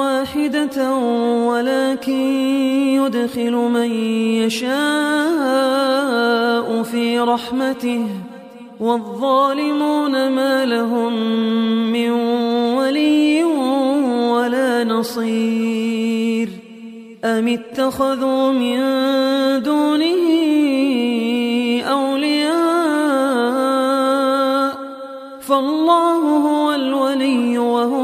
واحدة ولكن يدخل من يشاء في رحمته والظالمون ما لهم من ولي ولا نصير أم اتخذوا من دونه أولياء فالله هو الولي وهو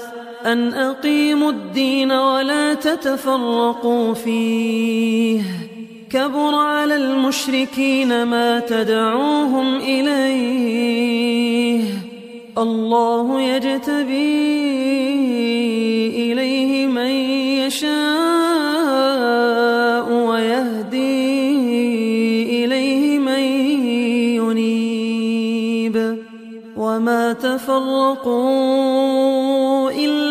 أن أقيموا الدين ولا تتفرقوا فيه. كبر على المشركين ما تدعوهم إليه. الله يجتبي إليه من يشاء ويهدي إليه من ينيب. وما تفرقوا إلا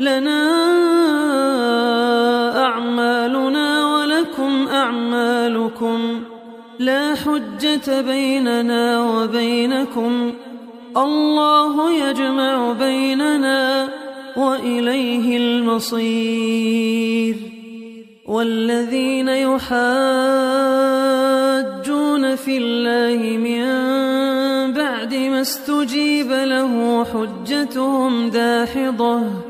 لنا أعمالنا ولكم أعمالكم. لا حجة بيننا وبينكم. الله يجمع بيننا وإليه المصير. والذين يحاجون في الله من بعد ما استجيب له حجتهم داحضة.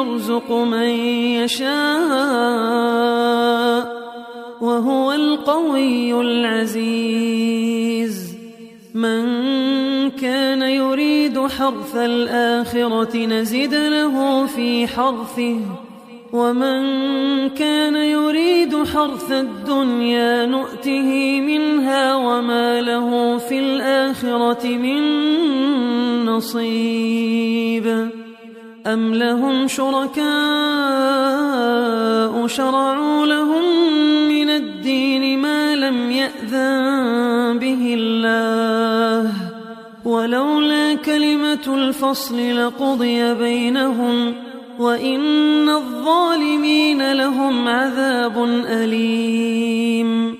يرزق من يشاء وهو القوي العزيز. من كان يريد حرث الآخرة نزد له في حرثه ومن كان يريد حرث الدنيا نؤته منها وما له في الآخرة من نصيب. أم لهم شركاء شرعوا لهم من الدين ما لم يأذن به الله ولولا كلمة الفصل لقضي بينهم وإن الظالمين لهم عذاب أليم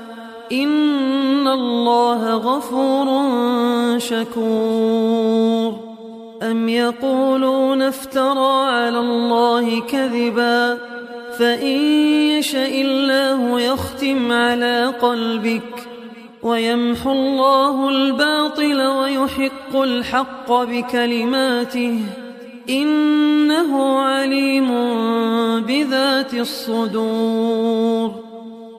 إن الله غفور شكور أم يقولون افترى على الله كذبا فإن يشاء الله يختم على قلبك ويمحو الله الباطل ويحق الحق بكلماته إنه عليم بذات الصدور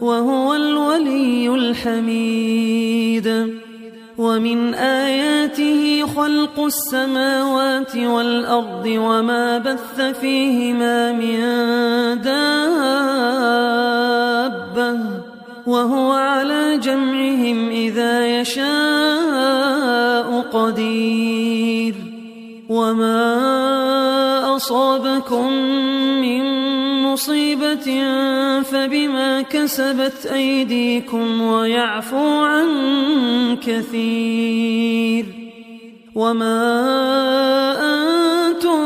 وهو الولي الحميد. ومن آياته خلق السماوات والأرض وما بث فيهما من دابة. وهو على جمعهم إذا يشاء قدير. وما أصابكم من مصيبة فبما كسبت أيديكم ويعفو عن كثير وما أنتم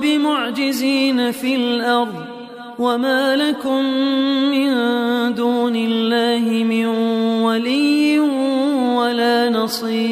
بمعجزين في الأرض وما لكم من دون الله من ولي ولا نصير.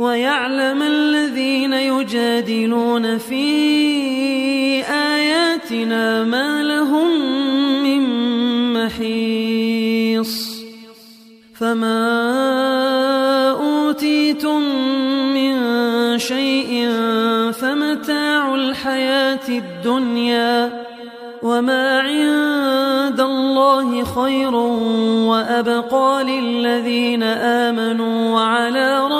ويعلم الذين يجادلون في آياتنا ما لهم من محيص. فما أوتيتم من شيء فمتاع الحياة الدنيا وما عند الله خير وأبقى للذين آمنوا وعلى ربهم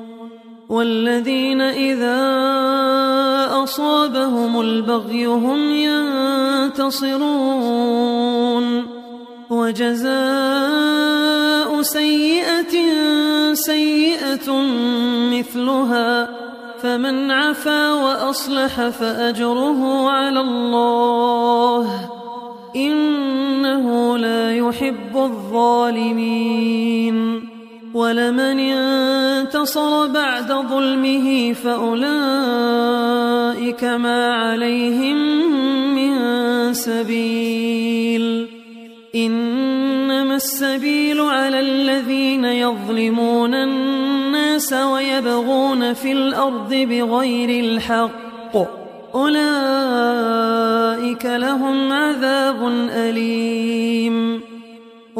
والذين إذا أصابهم البغي هم ينتصرون. وجزاء سيئة سيئة مثلها فمن عفا وأصلح فأجره انتصر بعد ظلمه فأولئك ما عليهم من سبيل. إنما السبيل على الذين يظلمون الناس ويبغون في الأرض بغير الحق. أولئك لهم عذاب أليم.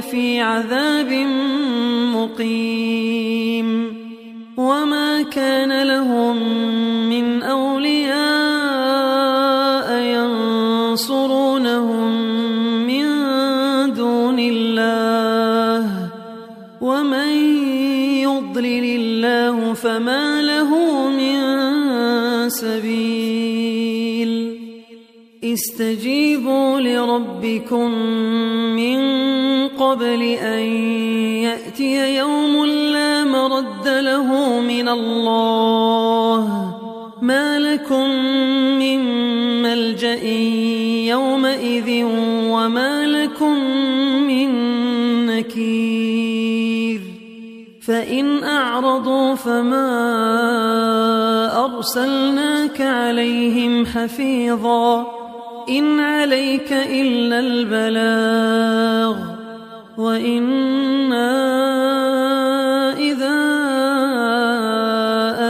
في عذاب مقيم وما كان لهم استجيبوا لربكم من قبل أن يأتي يوم لا مرد له من الله. ما لكم من ملجأ يومئذ وما لكم من نكير. فإن أعرضوا فما أرسلناك عليهم حفيظا. إن عليك إلا البلاغ وإنا إذا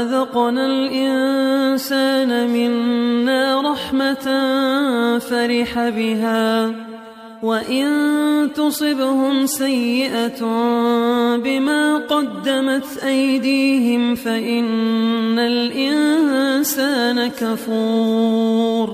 أذقنا الإنسان منا رحمة فرح بها وإن تصبهم سيئة بما قدمت أيديهم فإن الإنسان كفور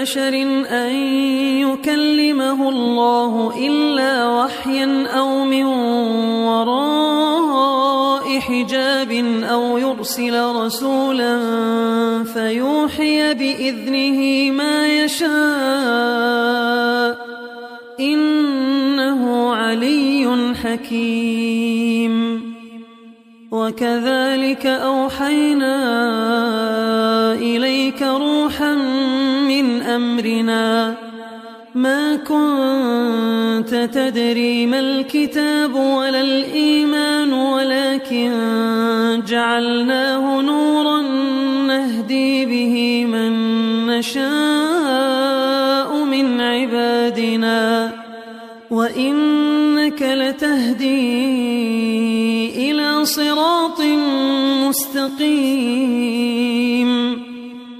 لبشر أن يكلمه الله إلا وحيا أو من وراء حجاب أو يرسل رسولا فيوحي بإذنه ما يشاء إنه علي حكيم. وكذلك أوحينا إليك روحا أمرنا ما كنت تدري ما الكتاب ولا الإيمان ولكن جعلناه نورا نهدي به من نشاء من عبادنا. وإنك لتهدي إلى صراط مستقيم.